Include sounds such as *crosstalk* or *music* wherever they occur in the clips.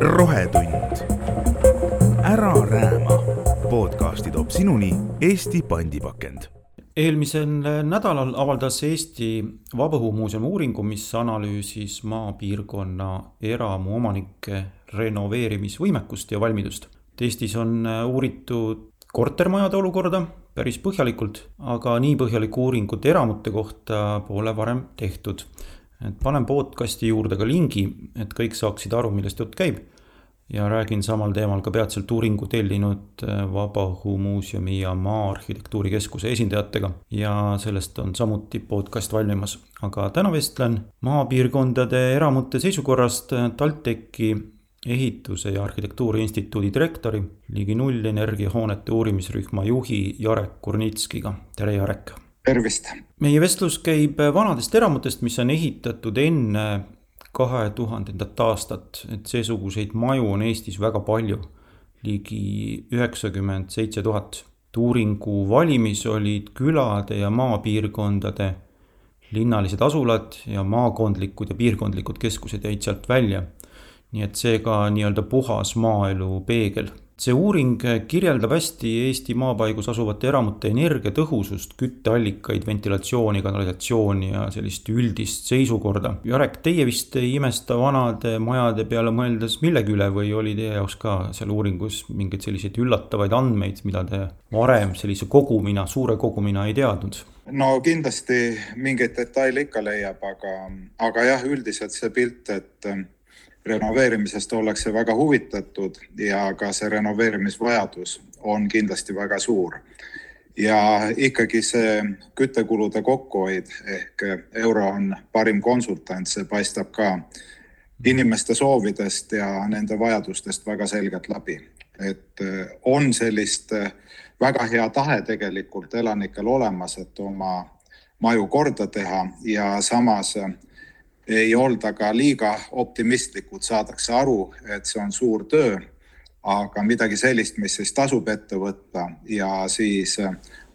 rohetund. ära rääma. podcasti toob sinuni Eesti pandipakend eelmisel nädalal avaldas Eesti Vabaõhumuuseumi uuringu, mis analüüsis maapiirkonna eramuomanike renoveerimisvõimekust ja valmidust. Eestis on uuritud kortermajade olukorda päris põhjalikult, aga nii põhjalikku uuringut eramute kohta pole varem tehtud. Et panen podcast'i juurde ka lingi, et kõik saaksid aru, millest jutt käib ja räägin samal teemal ka peatselt uuringu tellinud äh, Vabaõhumuuseumi ja Maa-arhitektuuri Keskuse esindajatega ja sellest on samuti podcast valmimas. aga täna vestlen maapiirkondade eramute seisukorrast äh, TalTechi ehituse ja arhitektuuri instituudi direktori, ligi nullenergia hoonete uurimisrühma juhi Jarek Kurnitskiga. tere, Jarek! Tervist! meie vestlus käib vanadest eramutest, mis on ehitatud enne kahe tuhandendat aastat, et seesuguseid maju on Eestis väga palju, ligi üheksakümmend seitse tuhat. uuringu valimis olid külade ja maapiirkondade linnalised asulad ja maakondlikud ja piirkondlikud keskused jäid sealt välja. nii et seega nii-öelda puhas maaelu peegel see uuring kirjeldab hästi Eesti maapaigus asuvate eramute energiatõhusust, kütteallikaid, ventilatsiooni, kanalisatsiooni ja sellist üldist seisukorda. Jarek, teie vist ei imesta vanade majade peale mõeldes millegi üle või oli teie jaoks ka seal uuringus mingeid selliseid üllatavaid andmeid, mida te varem sellise kogumina, suure kogumina ei teadnud? no kindlasti mingeid detaile ikka leiab, aga, aga jah, üldiselt see pilt, et renoveerimisest ollakse väga huvitatud ja ka see renoveerimisvajadus on kindlasti väga suur. ja ikkagi see küttekulude kokkuhoid ehk euro on parim konsultant, see paistab ka inimeste soovidest ja nende vajadustest väga selgelt läbi. et on sellist väga hea tahe tegelikult elanikel olemas, et oma maju korda teha ja samas ei olda ka liiga optimistlikud, saadakse aru, et see on suur töö, aga midagi sellist, mis siis tasub ette võtta ja siis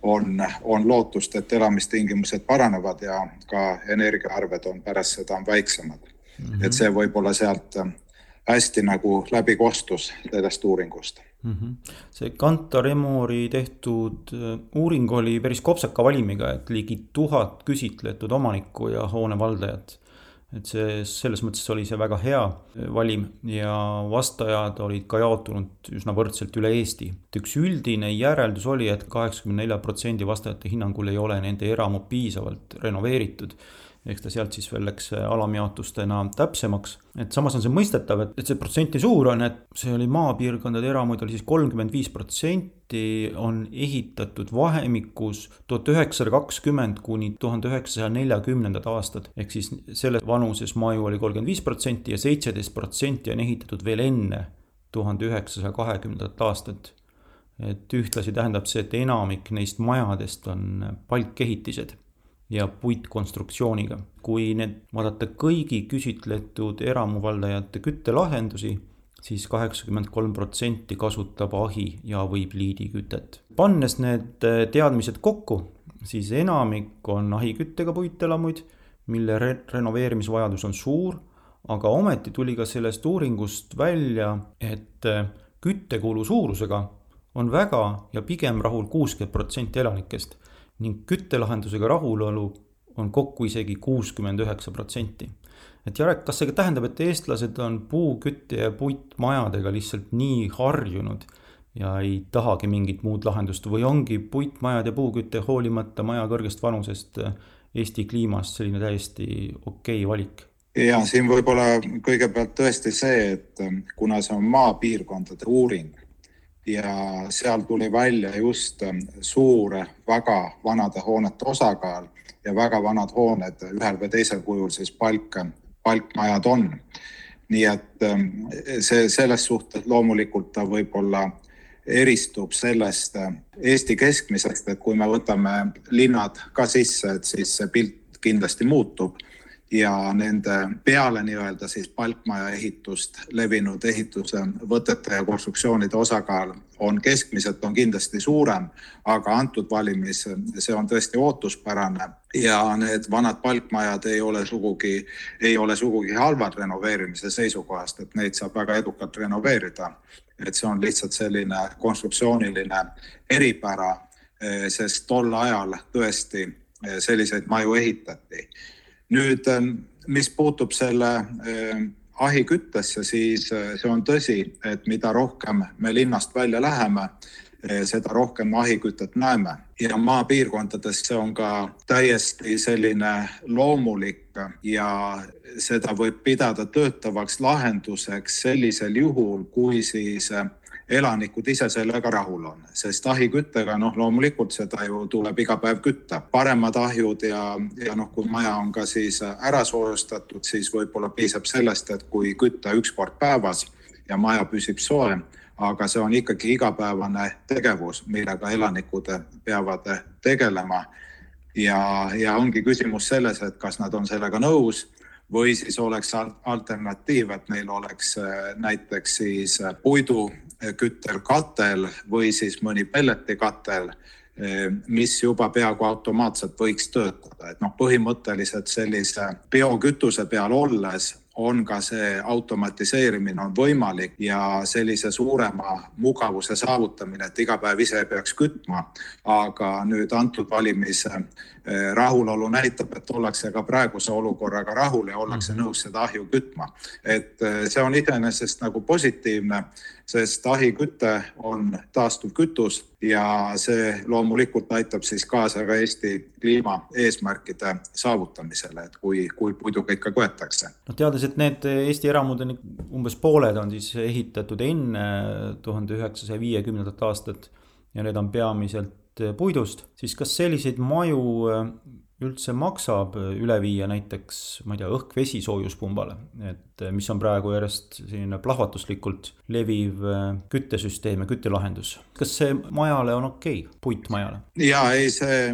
on, on lootust, et elamistingimused paranevad ja ka energiaarved on pärast seda väiksemad mm. -hmm. et see võib-olla sealt hästi nagu läbi kostus sellest uuringust mm. -hmm. see Kantar Emori tehtud äh, uuring oli päris kopsaka valimiga, et ligi tuhat küsitletud omanikku ja hoone valdajat et see, selles mõttes oli see väga hea valim ja vastajad olid ka jaotunud üsna võrdselt üle Eesti. et üks üldine järeldus oli et, et kaheksakümne nelja protsendi vastajate hinnangul ei ole nende eramud piisavalt renoveeritud eks ta sealt siis veel läks alamjaotustena täpsemaks. et samas on see mõistetav, et, et see protsent nii suur on, et see oli maapiirkondade eramuid oli siis kolmkümmend viis protsenti on ehitatud vahemikus tuhat üheksasada kakskümmend kuni tuhande üheksasaja neljakümnendad aastad. ehk siis selles vanuses maju oli kolmkümmend viis protsenti ja seitseteist protsenti on ehitatud veel enne tuhande üheksasaja kahekümnendat aastat et ühtlasi tähendab see, et enamik neist majadest on palkehitised ja puitkonstruktsiooniga. kui need vaadata kõigi küsitletud eramuvaldajate küttelahendusi, siis kaheksakümmend kolm protsenti kasutab ahi ja või pliidikütet. pannes need teadmised kokku, siis enamik on ahiküttega puitelamuid, mille re renoveerimisvajadus on suur, aga ometi tuli ka sellest uuringust välja, et küttekulu suurusega on väga ja pigem rahul kuuskümmend protsenti elanikest ning küttelahendusega rahulolu on kokku isegi kuuskümmend üheksa protsenti. et Jarek, kas see tähendab, et eestlased on puukütte ja puitmajadega lihtsalt nii harjunud ja ei tahagi mingit muud lahendust või ongi puitmajad ja puuküte hoolimata maja kõrgest vanusest Eesti kliimast selline täiesti okei okay valik? ja siin võib-olla kõigepealt tõesti see, et kuna see on maapiirkondade uuring, ja seal tuli välja just ähm, suur, väga vanade hoonete osakaal ja väga vanad hooned ühel või teisel kujul siis palk, palkmajad on. nii et ähm, see selles suhtes loomulikult ta võib-olla eristub sellest äh, Eesti keskmisest, et kui me võtame linnad ka sisse, et siis see pilt kindlasti muutub ja nende peale nii-öelda siis palkmaja ehitust levinud ehituse võtete ja konstruktsioonide osakaal on keskmiselt on kindlasti suurem, aga antud valimis see on tõesti ootuspärane ja need vanad palkmajad ei ole sugugi, ei ole sugugi halvad renoveerimise seisukohast, et neid saab väga edukalt renoveerida. et see on lihtsalt selline konstruktsiooniline eripära, sest tol ajal tõesti selliseid maju ehitati. Nüüd, mis puutub selle ahiküttesse, siis äh, see on tõsi, et mida rohkem me linnast välja läheme, äh, seda rohkem ahikütet näeme. Ja maapiirkondades see on ka täiesti selline loomulik ja seda võib pidada töötavaks lahenduseks sellisel juhul, kui siis äh, elanikud ise sellega rahul on, sest ahiküttega noh, loomulikult seda ju tuleb iga päev kütta. paremad ahjud ja, ja noh, kui maja on ka siis ära soojustatud, siis võib-olla piisab sellest, et kui kütta üks kord päevas ja maja püsib soe, aga see on ikkagi igapäevane tegevus, millega elanikud peavad tegelema. ja, ja ongi küsimus selles, et kas nad on sellega nõus või siis oleks alternatiiv, et neil oleks näiteks siis puidu küttelkatel või siis mõni pelletikatel, mis juba peaaegu automaatselt võiks töötada, et noh, põhimõtteliselt sellise biokütuse peal olles on ka see automatiseerimine on võimalik ja sellise suurema mugavuse saavutamine, et iga päev ise ei peaks kütma. aga nüüd antud valimise rahulolu näitab, et ollakse ka praeguse olukorraga rahul ja ollakse mhm. nõus seda ahju kütma. et eh, see on iseenesest nagu positiivne sest ahiküte on taastuv kütus ja see loomulikult aitab siis kaasa ka Eesti kliimaeesmärkide saavutamisele, et kui, kui puiduga ikka köetakse. noh, teades, et need Eesti eramud on umbes pooled on siis ehitatud enne tuhande üheksasaja viiekümnendat aastat ja need on peamiselt puidust, siis kas selliseid maju üldse maksab üle viia näiteks, ma ei tea, õhk-vesi soojuspumbale, et mis on praegu järjest selline plahvatuslikult leviv äh, küttesüsteem ja küttelahendus. kas see majale on okei okay,, puitmajale? ja ei, see,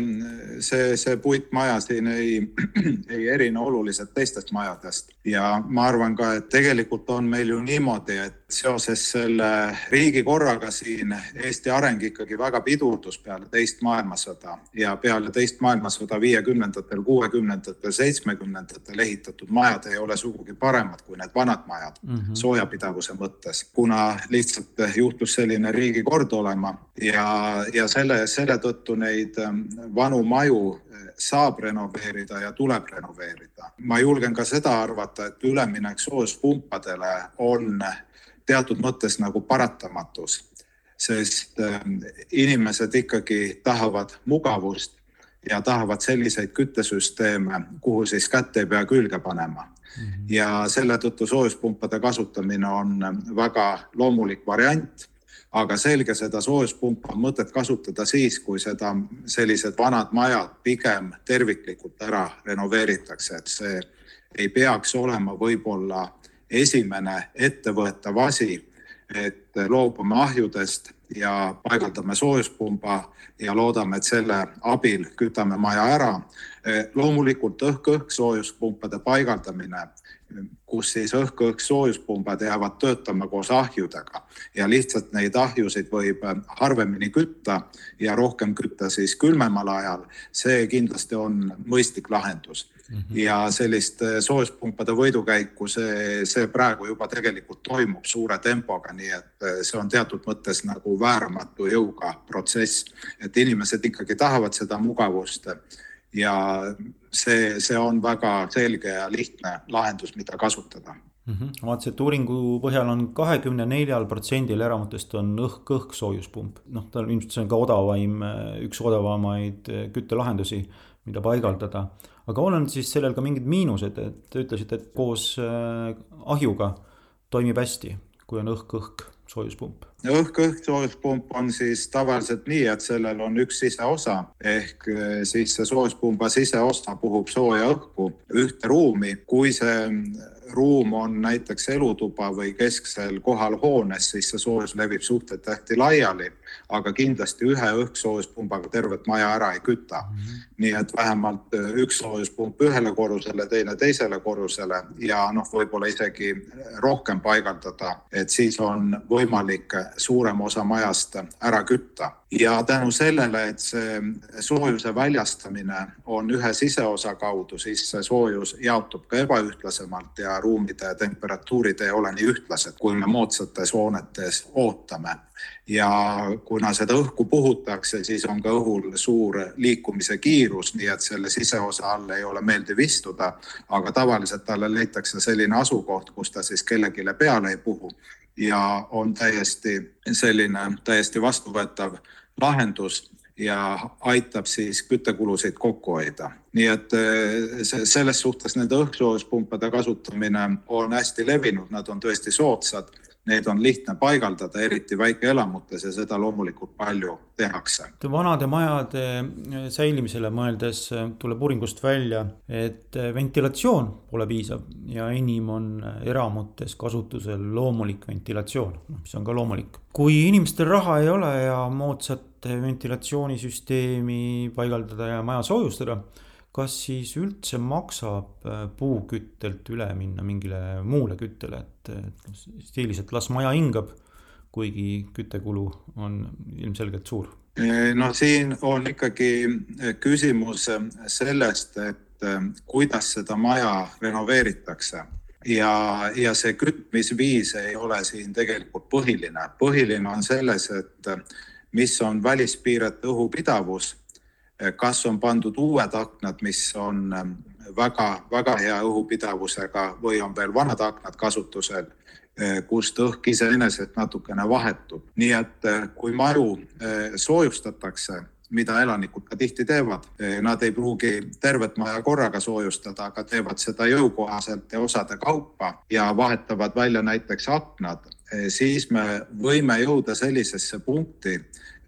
see, see puitmaja siin ei, *clears throat* ei erine oluliselt teistest majadest ja ma arvan ka, et tegelikult on meil ju niimoodi, et seoses selle riigikorraga siin Eesti areng ikkagi väga pidurdus peale teist maailmasõda ja peale teist maailmasõda viiekümnendatel, kuuekümnendatel, seitsmekümnendatel ehitatud majad ei ole sugugi paremad kui need vanad majad mm -hmm. soojapidavuse mõttes, kuna lihtsalt juhtus selline riigikord olema ja, ja selle, selle tõttu neid ähm, vanu maju saab renoveerida ja tuleb renoveerida. ma julgen ka seda arvata, et üleminek soojuspumpadele on teatud mõttes nagu paratamatus, sest ähm, inimesed ikkagi tahavad mugavust ja tahavad selliseid küttesüsteeme, kuhu siis kätt ei pea külge panema mm. -hmm. ja selle tõttu soojuspumpade kasutamine on väga loomulik variant aga selge, seda soojuspumpa on mõtet kasutada siis, kui seda, sellised vanad majad pigem terviklikult ära renoveeritakse, et see ei peaks olema võib-olla esimene ettevõetav asi, et loobume ahjudest ja paigaldame soojuspumba ja loodame, et selle abil kütame maja ära. loomulikult õhk-õhk soojuspumpade paigaldamine, kus siis õhk-õhk soojuspumbad jäävad töötama koos ahjudega ja lihtsalt neid ahjusid võib harvemini kütta ja rohkem kütta siis külmemal ajal. see kindlasti on mõistlik lahendus Mm -hmm. ja sellist äh, soojuspumpade võidukäiku, see, see praegu juba tegelikult toimub suure tempoga, nii et äh, see on teatud mõttes nagu vääramatu jõuga protsess, et inimesed ikkagi tahavad seda mugavust ja see, see on väga selge ja lihtne lahendus, mida kasutada mm. -hmm. vaatasin, et uuringu põhjal on kahekümne neljal protsendil eramutest on õhk-õhk soojuspump, noh, tal ilmselt see on ka odavaim, üks odavamaid küttelahendusi, mida paigaldada aga on siis sellel ka mingid miinused, et te ütlesite, et koos äh, ahjuga toimib hästi, kui on õhk-õhk soojuspump? õhk-õhk soojuspump on siis tavaliselt nii, et sellel on üks siseosa ehk äh, siis see soojuspumba siseosa puhub sooja õhku ühte ruumi. kui see ruum on näiteks elutuba või kesksel kohal hoones, siis see soojus levib suhteliselt hästi laiali, aga kindlasti ühe õhksoojuspumbaga tervet maja ära ei küta mm. -hmm. nii et vähemalt äh, üks soojuspump ühele korrusele, teine teisele korrusele ja noh, võib-olla isegi rohkem paigaldada, et siis on võimalik suurem osa majast ära kütta ja tänu sellele, et see soojuse väljastamine on ühe siseosa kaudu, siis see soojus jaotub ka ebaühtlasemalt ja ruumide temperatuurid ei ole nii ühtlased, kui me moodsates hoonetes ootame. ja kuna seda õhku puhutakse, siis on ka õhul suur liikumise kiirus, nii et selle siseosa all ei ole meeldiv istuda, aga tavaliselt talle leitakse selline asukoht, kus ta siis kellelegi peale ei puhu ja on täiesti selline täiesti vastuvõetav lahendus ja aitab siis küttekulusid kokku hoida. nii et eh, selles suhtes nende õhkssoojuspumpade kasutamine on hästi levinud, nad on tõesti soodsad Neid on lihtne paigaldada, eriti väikeelamutes ja seda loomulikult palju tehakse. vanade majade eh, säilimisele mõeldes eh, tuleb uuringust välja, et eh, ventilatsioon pole piisav ja enim on eramutes kasutusel loomulik ventilatsioon, noh, mis on ka loomulik. kui inimestel raha ei ole ja moodsat ventilatsioonisüsteemi paigaldada ja maja soojustada kas siis üldse maksab äh, puuküttelt üle minna mingile muule küttele, et stiilis, et las maja hingab, kuigi küttekulu on ilmselgelt suur? no siin on ikkagi äh, küsimus äh, sellest, et kuidas seda maja renoveeritakse ja, ja see kütmisviis ei ole siin tegelikult põhiline. põhiline on selles, et mis on välispiirete õhupidavus kas on pandud uued aknad, mis on väga-väga ähm, hea õhupidavusega või on veel vanad aknad kasutusel, äh, kust õhk iseenesest natukene vahetub. nii et kui maju soojustatakse, mida elanikud ka tihti teevad, nad ei pruugi tervet maja korraga soojustada, aga teevad seda jõukohaselt ja osade kaupa ja vahetavad välja näiteks aknad, siis me võime jõuda sellisesse punkti,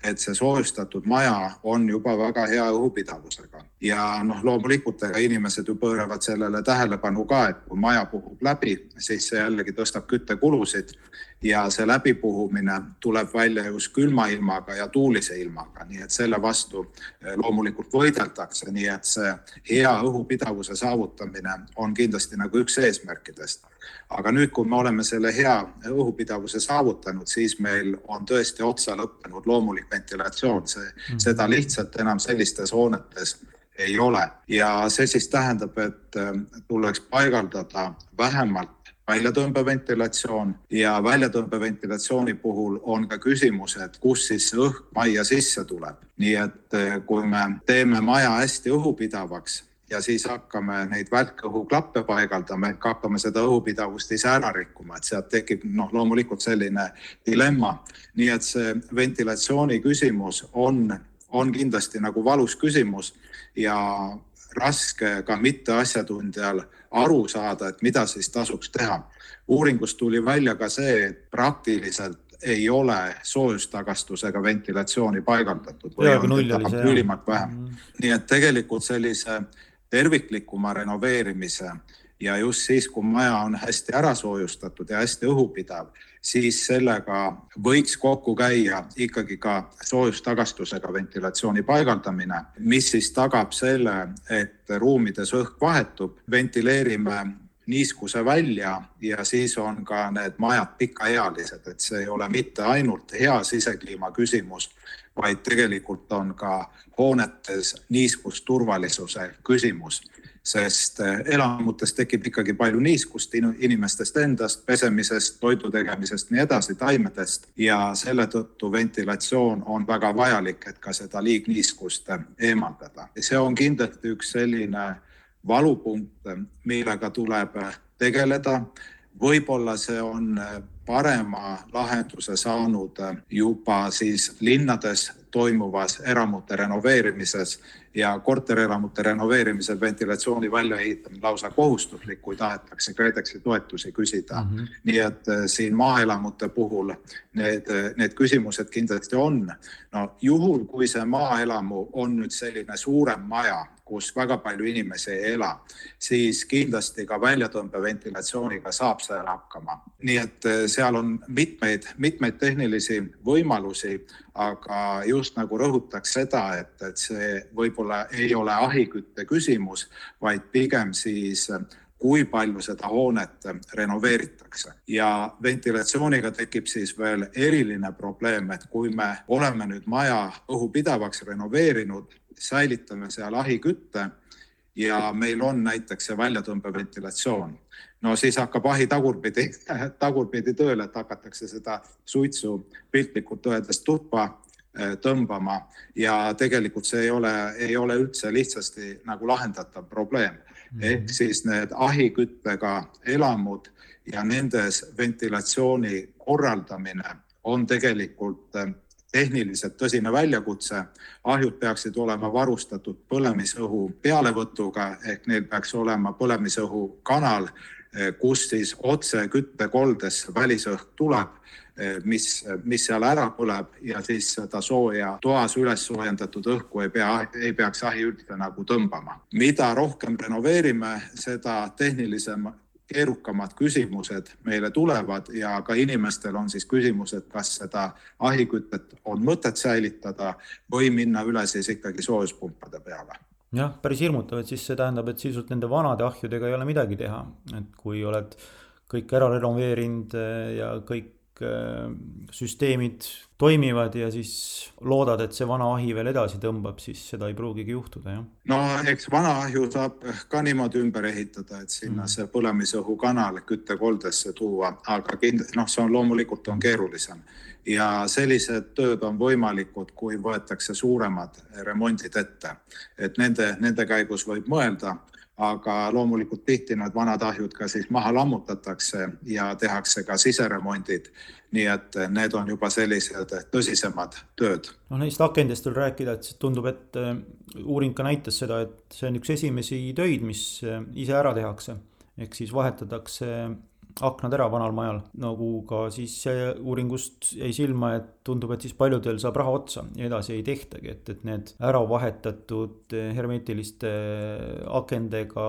et see soojustatud maja on juba väga hea õhupidavusega ja noh, loomulikult ega inimesed ju pööravad sellele tähelepanu ka, et kui maja puhub läbi, siis see jällegi tõstab küttekulusid ja see läbipuhumine tuleb välja just külma ilmaga ja tuulise ilmaga, nii et selle vastu eh, loomulikult võideldakse, nii et see hea õhupidavuse saavutamine on kindlasti nagu üks eesmärkidest. Aga nüüd, kui me oleme selle hea õhupidavuse saavutanud, siis meil on tõesti otsa lõppenud loomulik ventilatsioon, see mm, seda lihtsalt enam sellistes hoonetes ei ole ja see siis tähendab, et äh, tuleks paigaldada vähemalt väljatõmbeventilatsioon ja väljatõmbeventilatsiooni puhul on ka küsimus, et kus siis see õhk majja sisse tuleb. nii et äh, kui me teeme maja hästi õhupidavaks, ja siis hakkame neid välkõhuklappe paigaldama ehk hakkame seda õhupidavust ise ära rikkuma, et sealt tekib noh, loomulikult selline dilemma. nii et see ventilatsiooni küsimus on, on kindlasti nagu valus küsimus ja raske ka mitteasjatundjal aru saada, et mida siis tasuks teha. uuringust tuli välja ka see, et praktiliselt ei ole soojustagastusega ventilatsiooni paigaldatud või on ülimalt vähe mm. nii et tegelikult sellise terviklikuma renoveerimise ja just siis, kui maja on hästi ära soojustatud ja hästi õhupidav, siis sellega võiks kokku käia ikkagi ka soojustagastusega ventilatsiooni paigaldamine, mis siis tagab selle, et ruumides õhk vahetub, ventileerime niiskuse välja ja siis on ka need majad pikaealised, et see ei ole mitte ainult hea sisekliima küsimus, vaid tegelikult on ka hoonetes niiskusturvalisuse küsimus, sest eh, elamutes tekib ikkagi palju niiskust inimestest endast, pesemisest, toidu tegemisest, nii edasi, taimedest ja selle tõttu ventilatsioon on väga vajalik, et ka seda liigniiskust eemaldada. see on kindlasti üks selline valupunkt, millega tuleb tegeleda. võib-olla see on parema lahenduse saanud juba siis linnades toimuvas eramute renoveerimises ja korterelamute renoveerimisel ventilatsiooni väljaehitamine lausa kohustuslik, kui tahetakse KredExi toetusi küsida mm. -hmm. nii et äh, siin maaelamute puhul need, need küsimused kindlasti on. no juhul, kui see maaelamu on nüüd selline suurem maja, kus väga palju inimesi ei ela, siis kindlasti ka väljatõmbeventilatsiooniga saab seal hakkama. nii et äh, seal on mitmeid, mitmeid tehnilisi võimalusi, aga just nagu rõhutaks seda, et, et see võib-olla ei ole ahikütte küsimus, vaid pigem siis kui palju seda hoonet renoveeritakse ja ventilatsiooniga tekib siis veel eriline probleem, et kui me oleme nüüd maja õhupidavaks renoveerinud, säilitame seal ahikütte ja meil on näiteks see väljatõmbeventilatsioon, no siis hakkab ahi tagurpidi, *laughs* tagurpidi tööle, et hakatakse seda suitsu piltlikult öeldes tuppa eh, tõmbama ja tegelikult see ei ole, ei ole üldse lihtsasti nagu lahendatav probleem mm. -hmm. ehk siis need ahiküttega elamud ja nendes ventilatsiooni korraldamine on tegelikult eh, tehniliselt tõsine väljakutse. ahjud peaksid olema varustatud põlemisõhu pealevõtuga ehk neil peaks olema põlemisõhu kanal, eh, kus siis otse küttekoldesse välisõhk tuleb, eh, mis, mis seal ära põleb ja siis seda sooja toas üles soojendatud õhku ei pea, ei peaks ahi üldse nagu tõmbama. mida rohkem renoveerime, seda tehnilisem keerukamad küsimused meile tulevad ja ka inimestel on siis küsimus, et kas seda ahikütet on mõtet säilitada või minna üle siis ikkagi soojuspumpade peale. Jah, päris hirmutav, et siis see tähendab, et sisuliselt nende vanade ahjudega ei ole midagi teha, et kui oled kõik ära renoveerinud ja kõik süsteemid toimivad ja siis loodad, et see vana ahi veel edasi tõmbab, siis seda ei pruugigi juhtuda, jah. no eks vana ahju saab ka niimoodi ümber ehitada, et sinna mm. see põlemisõhukanal küttekoldesse tuua, aga kind-, noh, see on loomulikult on keerulisem ja sellised tööd on võimalikud, kui võetakse suuremad remondid ette. et nende, nende käigus võib mõelda aga loomulikult tihti need vanad ahjud ka siis maha lammutatakse ja tehakse ka siseremondid. nii et need on juba sellised tõsisemad tööd. no neist akendest veel rääkida, et tundub, et äh, uuring ka näitas seda, et see on üks esimesi töid, mis äh, ise ära tehakse. ehk siis vahetatakse aknad ära vanal majal, nagu ka siis uuringust jäi silma, et tundub, et siis paljudel saab raha otsa ja edasi ei tehtagi, et, et need ära vahetatud hermeetiliste akendega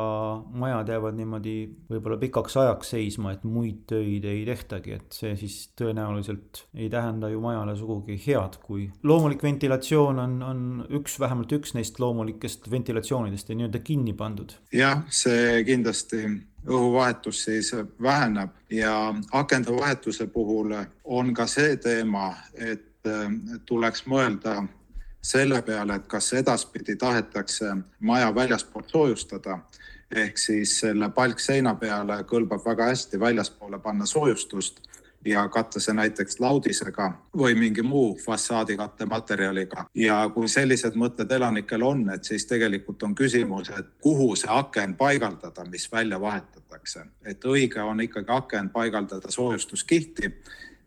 majad jäävad niimoodi võib-olla pikaks ajaks seisma, et muid töid ei tehtagi, et see siis tõenäoliselt ei tähenda ju majale sugugi head, kui loomulik ventilatsioon on, on üks, vähemalt üks neist loomulikest ventilatsioonidest ja nii-öelda kinni pandud. jah, see kindlasti õhuvahetus siis väheneb ja akende vahetuse puhul on ka see teema, et tuleks mõelda selle peale, et kas edaspidi tahetakse maja väljaspoolt soojustada. Ehk siis selle palkseina peale kõlbab väga hästi väljaspoole panna soojustust ja katta see näiteks laudisega või mingi muu fassaadikatte materjaliga. ja kui sellised mõtted elanikel on, et siis tegelikult on küsimus, et kuhu see aken paigaldada, mis välja vahetatakse. et õige on ikkagi aken paigaldada soojustuskihti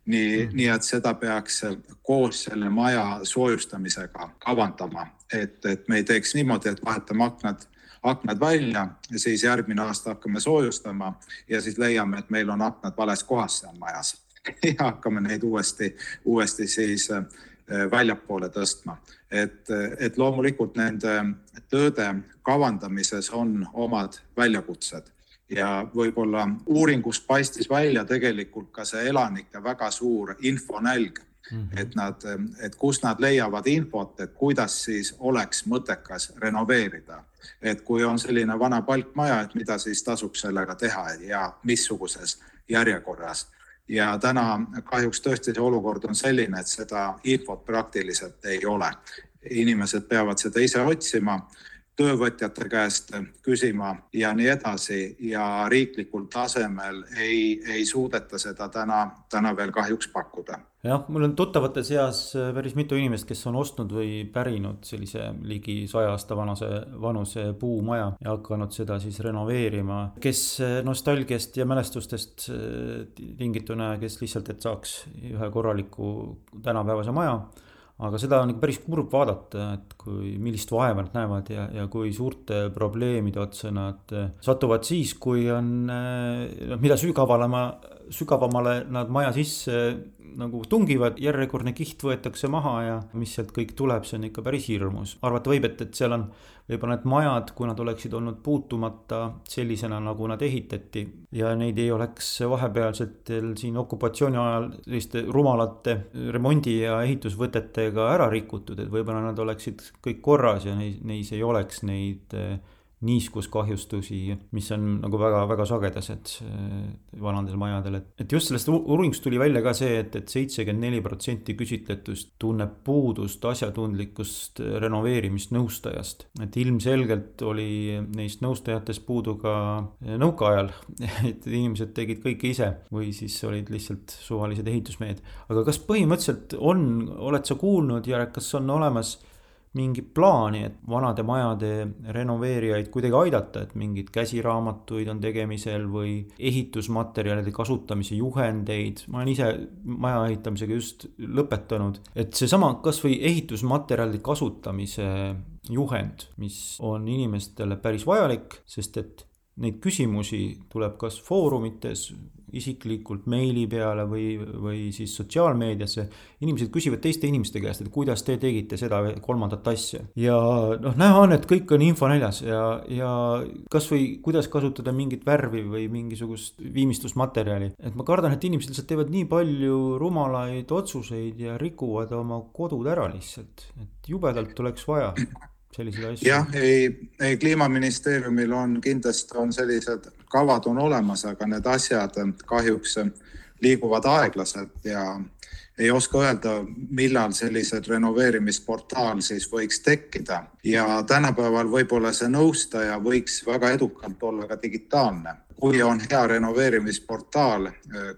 nii mm., nii et seda peaks koos selle maja soojustamisega kavandama, et, et me ei teeks niimoodi, et vahetame aknad aknad välja ja siis järgmine aasta hakkame soojustama ja siis leiame, et meil on aknad vales kohas seal majas *laughs* ja hakkame neid uuesti, uuesti siis äh, väljapoole tõstma. et, et loomulikult nende tööde kavandamises on omad väljakutsed ja võib-olla uuringust paistis välja tegelikult ka see elanike väga suur infonälg Mm -hmm. et nad, et kust nad leiavad infot, et kuidas siis oleks mõttekas renoveerida. Et kui on selline vana palkmaja, et mida siis tasub sellega teha ja missuguses järjekorras ja täna kahjuks tõesti see olukord on selline, et seda infot praktiliselt ei ole. inimesed peavad seda ise otsima, töövõtjate käest küsima ja nii edasi ja riiklikul tasemel ei, ei suudeta seda täna, täna veel kahjuks pakkuda jah, mul on tuttavate seas äh, päris mitu inimest, kes on ostnud või pärinud sellise ligi saja aasta vanuse, vanuse puumaja ja hakanud seda siis renoveerima. kes äh, nostalgiast ja mälestustest äh, tingituna, kes lihtsalt, et saaks ühe korraliku tänapäevase maja aga seda on ikka päris kurb vaadata, et kui, millist vaeva nad näevad ja, ja kui suurte probleemide otsa nad satuvad siis, kui on noh, mida sügavalama, sügavamale nad maja sisse nagu tungivad, järjekordne kiht võetakse maha ja mis sealt kõik tuleb, see on ikka päris hirmus. arvata võib, et, et seal on võib-olla need majad, kui nad oleksid olnud puutumata sellisena, nagu nad ehitati ja neid ei oleks vahepealsetel siin okupatsiooni ajal selliste rumalate remondi ja ehitusvõtetega ära rikutud, et võib-olla nad oleksid kõik korras ja neis, neis ei oleks neid niiskuskahjustusi, mis on nagu väga-väga sagedased vanadel majadel, et, et just sellest uuringust tuli välja ka see, et, et seitsekümmend neli protsenti küsitletust tunneb puudust asjatundlikust renoveerimisnõustajast. et ilmselgelt oli neist nõustajatest puudu ka nõukaajal, *laughs* et inimesed tegid kõike ise või siis olid lihtsalt suvalised ehitusmehed. aga kas põhimõtteliselt on, oled sa kuulnud ja kas on olemas mingit plaani, et vanade majade renoveerijaid kuidagi aidata, et mingeid käsiraamatuid on tegemisel või ehitusmaterjalide kasutamise juhendeid. ma olen ise maja ehitamisega just lõpetanud, et seesama kasvõi ehitusmaterjalide kasutamise juhend, mis on inimestele päris vajalik, sest et neid küsimusi tuleb kas foorumites isiklikult meili peale või, või siis sotsiaalmeediasse. inimesed küsivad teiste inimeste käest, et kuidas te tegite seda kolmandat asja. ja noh, näha on, et kõik on infonäljas ja, ja kasvõi kuidas kasutada mingit värvi või mingisugust viimistlusmaterjali. et ma kardan, et inimesed lihtsalt teevad nii palju rumalaid otsuseid ja rikuvad oma kodud ära lihtsalt, et jubedalt oleks vaja selliseid asju? jah, ei, ei kliimaministeeriumil on kindlasti on sellised kavad on olemas, aga need asjad kahjuks liiguvad aeglaselt ja ei oska öelda, millal sellised renoveerimisportaal siis võiks tekkida ja tänapäeval võib-olla see nõustaja võiks väga edukalt olla ka digitaalne kui on hea renoveerimisportaal,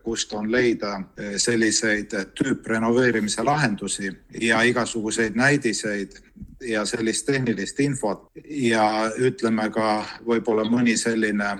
kust on leida selliseid tüüprenoveerimise lahendusi ja igasuguseid näidiseid ja sellist tehnilist infot ja ütleme ka võib-olla mõni selline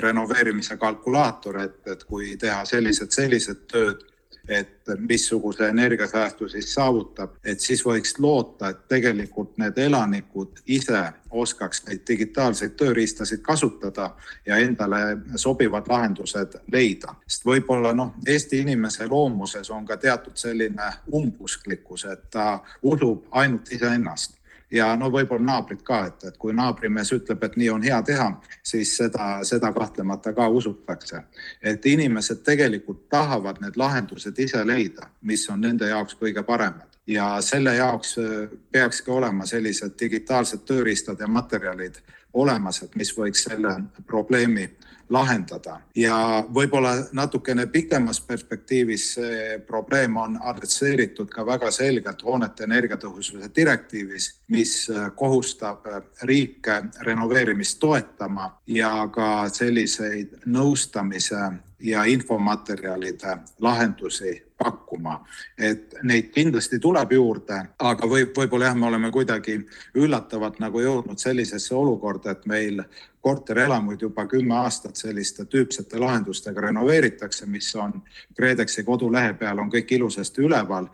renoveerimise kalkulaator, et, et kui teha sellised, sellised tööd et missuguse energiasäästu siis saavutab, et siis võiks loota, et tegelikult need elanikud ise oskaks neid digitaalseid tööriistasid kasutada ja endale sobivad lahendused leida. sest võib-olla noh, Eesti inimese loomuses on ka teatud selline umbusklikkus, et ta usub ainult iseennast ja no võib-olla naabrid ka, et, et kui naabrimees ütleb, et nii on hea teha, siis seda, seda kahtlemata ka usutakse. et inimesed tegelikult tahavad need lahendused ise leida, mis on nende jaoks kõige paremad ja selle jaoks äh, peakski olema sellised digitaalsed tööriistad ja materjalid olemas, et mis võiks selle probleemi lahendada ja võib-olla natukene pikemas perspektiivis see probleem on adresseeritud ka väga selgelt hoonete energiatõhususe direktiivis, mis kohustab riike renoveerimist toetama ja ka selliseid nõustamise ja infomaterjalide lahendusi pakkuma. et neid kindlasti tuleb juurde, aga võib, võib-olla jah, me oleme kuidagi üllatavalt nagu jõudnud sellisesse olukorda, et meil korterelamuid juba kümme aastat selliste tüüpsete lahendustega renoveeritakse, mis on KredExi kodulehe peal on kõik ilusasti üleval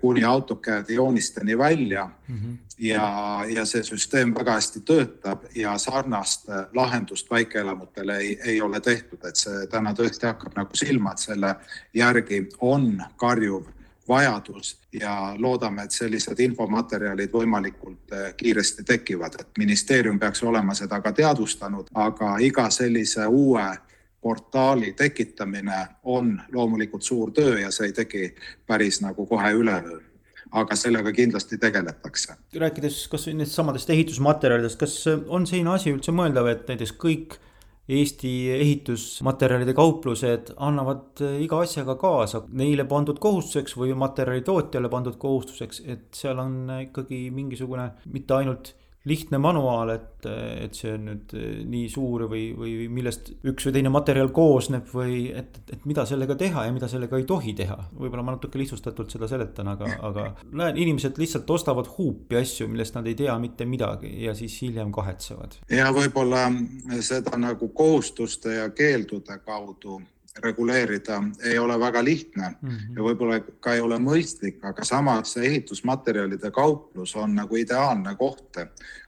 kuni AutoCAD-i joonisteni välja mm. -hmm. ja, ja see süsteem väga hästi töötab ja sarnast lahendust väikeelamutele ei, ei ole tehtud, et see täna tõesti hakkab nagu silma, et selle järgi on karjuv vajadus ja loodame, et sellised infomaterjalid võimalikult eh, kiiresti tekivad, et ministeerium peaks olema seda ka teadvustanud, aga iga sellise uue portaali tekitamine on loomulikult suur töö ja see ei teki päris nagu kohe üleöö aga sellega kindlasti tegeletakse. rääkides kasvõi nendest samadest ehitusmaterjalidest, kas on selline asi üldse mõeldav, et näiteks kõik Eesti ehitusmaterjalide kauplused annavad äh, iga asjaga kaasa. Neile pandud kohustuseks või materjalitootjale pandud kohustuseks, et seal on ikkagi mingisugune mitte ainult lihtne manuaal, et, et see on nüüd eh, nii suur või, või millest üks või teine materjal koosneb või et, et mida sellega teha ja mida sellega ei tohi teha. võib-olla ma natuke lihtsustatult seda seletan, aga, aga näen, inimesed lihtsalt ostavad huupi asju, millest nad ei tea mitte midagi ja siis hiljem kahetsevad. ja võib-olla seda nagu kohustuste ja keeldude kaudu reguleerida ei ole väga lihtne mm -hmm. ja võib-olla ka ei ole mõistlik, aga samas ehitusmaterjalide kauplus on nagu ideaalne koht,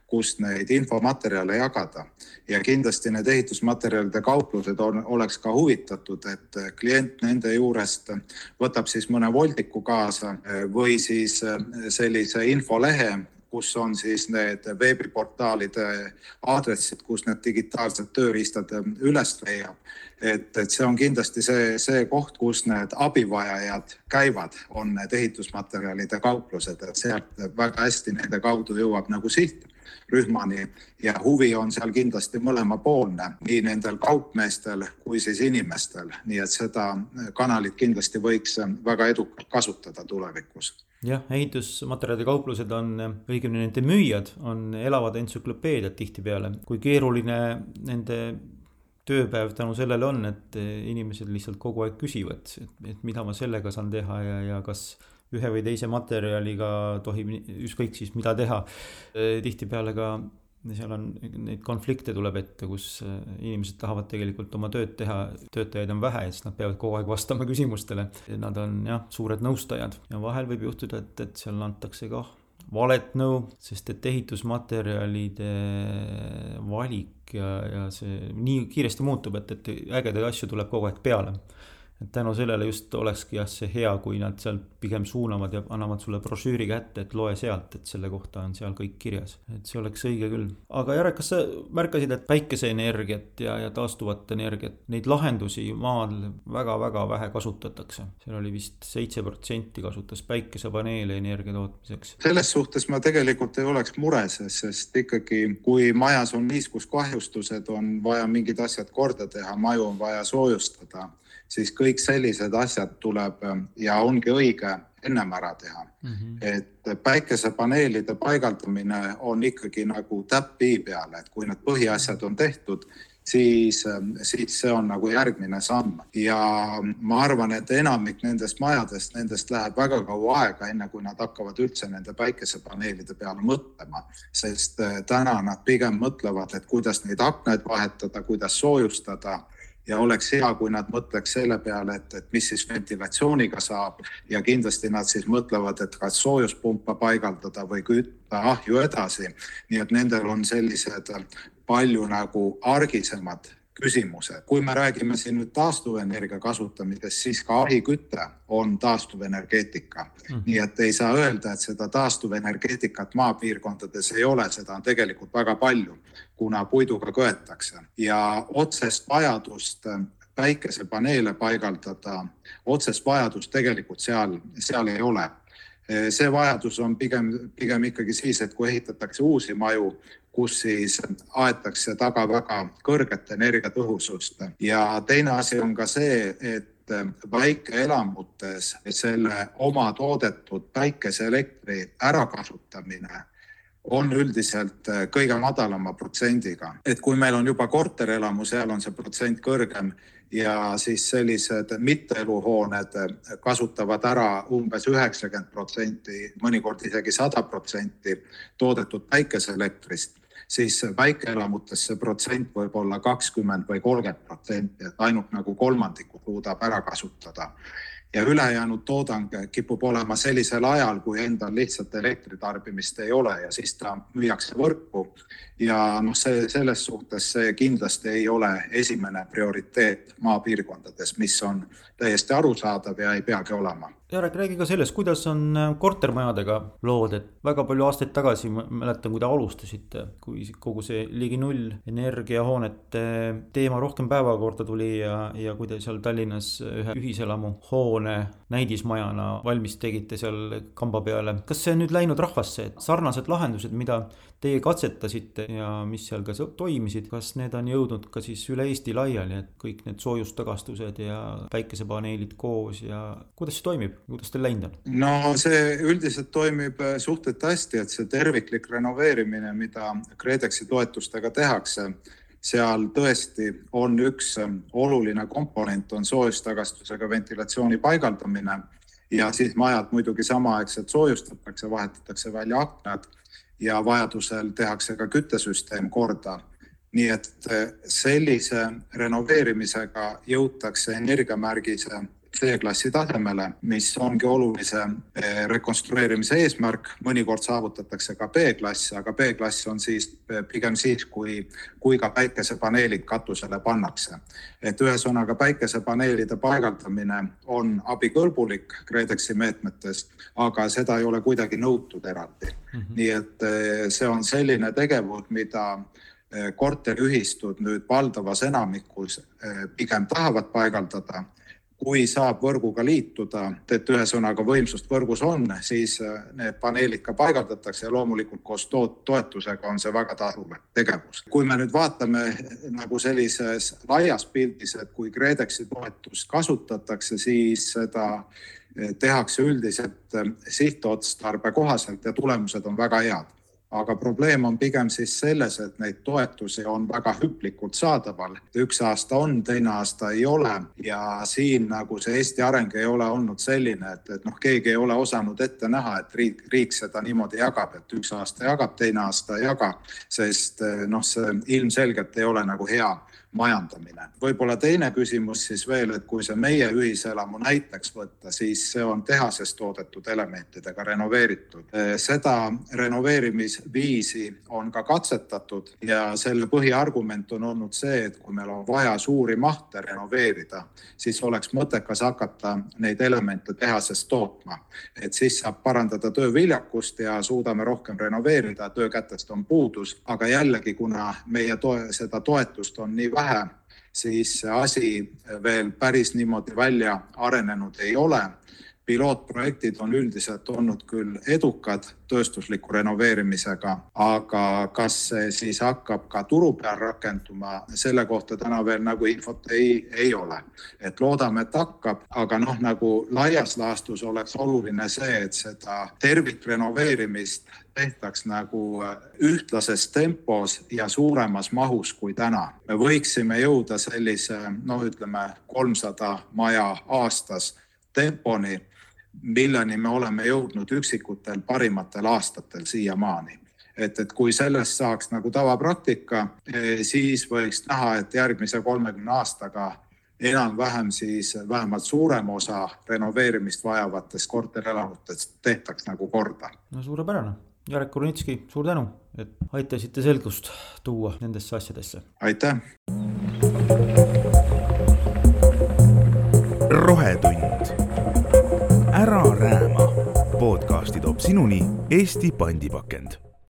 kus neid infomaterjale jagada ja kindlasti need ehitusmaterjalide kauplused on, oleks ka huvitatud, et klient nende juurest võtab siis mõne voldiku kaasa või siis sellise infolehe, kus on siis need veebiportaalide aadressid, kus need digitaalsed tööriistad üles leiab. Et, et see on kindlasti see, see koht, kus need abivajajad käivad, on need ehitusmaterjalide kauplused, et sealt väga hästi nende kaudu jõuab nagu siht rühmani ja huvi on seal kindlasti mõlemapoolne, nii nendel kaupmeestel kui siis inimestel, nii et seda kanalit kindlasti võiks väga edukalt kasutada tulevikus jah, ehitusmaterjalide kauplused on, õigemini nende müüjad on elavad entsüklopeediad tihtipeale, kui keeruline nende tööpäev tänu sellele on, et inimesed lihtsalt kogu aeg küsivad, et, mida ma sellega saan teha ja, ja kas ühe või teise materjaliga tohib ükskõik siis mida teha. tihtipeale ka seal on neid konflikte tuleb ette, kus äh, inimesed tahavad tegelikult oma tööd teha, töötajaid on vähe siis nad peavad kogu aeg vastama küsimustele. Nad on jah, suured nõustajad ja vahel võib juhtuda, et, et seal antakse kah valet nõu, sest et ehitusmaterjalide valik ja, ja see nii kiiresti muutub, et, et ägedaid asju tuleb kogu aeg peale et tänu sellele just olekski jah, see hea, kui nad sealt pigem suunavad ja annavad sulle brošüüri kätte, et loe sealt, et selle kohta on seal kõik kirjas. et see oleks õige küll. aga Jarek, kas sa märkasid, et päikeseenergiat ja, ja taastuvat energiat, neid lahendusi maal väga-väga vähe kasutatakse? seal oli vist seitse protsenti kasutas päikesepaneele energia tootmiseks. selles suhtes ma tegelikult ei oleks mures, sest ikkagi, kui majas on niiskuskahjustused, on vaja mingid asjad korda teha, maju on vaja soojustada siis kõik sellised asjad tuleb ähm, ja ongi õige ennem ära teha mm. -hmm. et päikesepaneelide paigaldamine on ikkagi nagu täpp i peale, et kui need põhiasjad on tehtud, siis, ähm, siis see on nagu järgmine samm ja ma arvan, et enamik nendest majadest, nendest läheb väga kaua aega, enne kui nad hakkavad üldse nende päikesepaneelide peale mõtlema, sest äh, täna nad pigem mõtlevad, et kuidas neid aknaid vahetada, kuidas soojustada ja oleks hea, kui nad mõtleks selle peale, et, et mis siis ventilatsiooniga saab ja kindlasti nad siis mõtlevad, et kas soojuspumpa paigaldada või kütta ahju edasi. nii et nendel on sellised palju nagu argisemad küsimused. kui me räägime siin nüüd taastuvenergia kasutamisest, siis ka ahiküte on taastuvenergeetika. Mm.. nii et ei saa öelda, et seda taastuvenergeetikat maapiirkondades ei ole, seda on tegelikult väga palju, kuna puiduga köetakse. Ja otsest vajadust päikesepaneele paigaldada, otsest vajadust tegelikult seal, seal ei ole. See vajadus on pigem, pigem ikkagi siis, et kui ehitatakse uusi maju, kus siis aetakse taga väga kõrget energiatõhusust. Ja teine asi on ka see, et väikeelamutes selle oma toodetud päikeseelektri ärakasutamine on üldiselt kõige madalama protsendiga, et kui meil on juba korterelamu, seal on see protsent kõrgem ja siis sellised mitteeluhooned kasutavad ära umbes üheksakümmend protsenti, mõnikord isegi sada protsenti toodetud päikeseelektrist siis väikeelamutes see protsent võib olla kakskümmend või kolmkümmend protsenti, et ainult nagu kolmandiku suudab ära kasutada ja ülejäänud toodang kipub olema sellisel ajal, kui endal lihtsalt elektritarbimist ei ole ja siis ta müüakse võrku. ja noh, see selles suhtes see kindlasti ei ole esimene prioriteet maapiirkondades, mis on täiesti arusaadav ja ei peagi olema Jarek, räägi ka sellest, kuidas on äh, kortermajadega lood, et väga palju aastaid tagasi, ma mäletan, kui te alustasite, kui kogu see ligi null energiahoonete teema rohkem päevakorda tuli ja, ja kui te seal Tallinnas ühe ühiselamu hoone näidismajana valmis tegite seal kamba peale. kas see on nüüd läinud rahvasse, et sarnased lahendused, mida teie katsetasite ja mis seal ka toimisid, kas need on jõudnud ka siis üle Eesti laiali, et kõik need soojustagastused ja päikesepaneelid koos ja kuidas see toimib? Kuidas teil läinud on? no see üldiselt toimib äh, suhteliselt hästi, et see terviklik renoveerimine, mida KredExi toetustega tehakse, seal tõesti on üks ähm, oluline komponent, on soojustagastusega ventilatsiooni paigaldamine ja siis majad muidugi samaaegselt soojustatakse, vahetatakse välja aknad ja vajadusel tehakse ka küttesüsteem korda nii et äh, sellise renoveerimisega jõutakse energiamärgise C-klassi tasemele, mis ongi olulise eh, rekonstrueerimise eesmärk. mõnikord saavutatakse ka B-klass, aga B-klass on siis eh, pigem siis, kui, kui ka päikesepaneelid katusele pannakse. et ühesõnaga päikesepaneelide paigaldamine on abikõlbulik KredExi meetmetes, aga seda ei ole kuidagi nõutud eraldi mm. -hmm. nii et eh, see on selline tegevus, mida korteriühistud nüüd valdavas enamikus pigem tahavad paigaldada kui saab võrguga liituda, et ühesõnaga võimsust võrgus on, siis äh, need paneelid ka paigaldatakse ja loomulikult koos to toetusega on see väga tasuv tegevus. kui me nüüd vaatame nagu sellises laias pildis, et kui KredExi toetust kasutatakse, siis seda äh, tehakse üldiselt äh, sihtotstarbe kohaselt ja tulemused on väga head aga probleem on pigem siis selles, et neid toetusi on väga hüplikult saadaval. üks aasta on, teine aasta ei ole ja siin nagu see Eesti areng ei ole olnud selline, et, et noh, keegi ei ole osanud ette näha, et riik, riik seda niimoodi jagab, et üks aasta jagab, teine aasta ei jaga, sest noh, see ilmselgelt ei ole nagu hea majandamine. võib-olla teine küsimus siis veel, et kui see meie ühiselamu näiteks võtta, siis see on tehases toodetud elementidega renoveeritud. seda renoveerimisviisi on ka katsetatud ja selle põhiargument on olnud see, et kui meil on vaja suuri mahte renoveerida, siis oleks mõttekas hakata neid elemente tehases tootma. et siis saab parandada tööviljakust ja suudame rohkem renoveerida, töökätest on puudus, aga jällegi, kuna meie toe, seda toetust on nii vähe, siis see asi veel päris niimoodi välja arenenud ei ole. Pilootprojektid on üldiselt olnud küll edukad tööstusliku renoveerimisega, aga kas see siis hakkab ka turu peal rakenduma, selle kohta täna veel nagu infot ei, ei ole. et loodame, et hakkab, aga noh, nagu laias laastus oleks oluline see, et seda tervikrenoveerimist tehtaks nagu ühtlases tempos ja suuremas mahus kui täna. me võiksime jõuda sellise noh, ütleme kolmsada maja aastas temponi, milleni me oleme jõudnud üksikutel parimatel aastatel siiamaani et, et kui sellest saaks nagu tavapraktika, eh, siis võiks näha, et järgmise kolmekümne aastaga enam-vähem siis vähemalt suurem osa renoveerimist vajavatest korterelamutest tehtaks nagu korda. no suurepärane Jarek Kurnitski, suur tänu, et aitasite selgust tuua nendesse asjadesse. aitäh. Toob sinuni Eesti pandipakend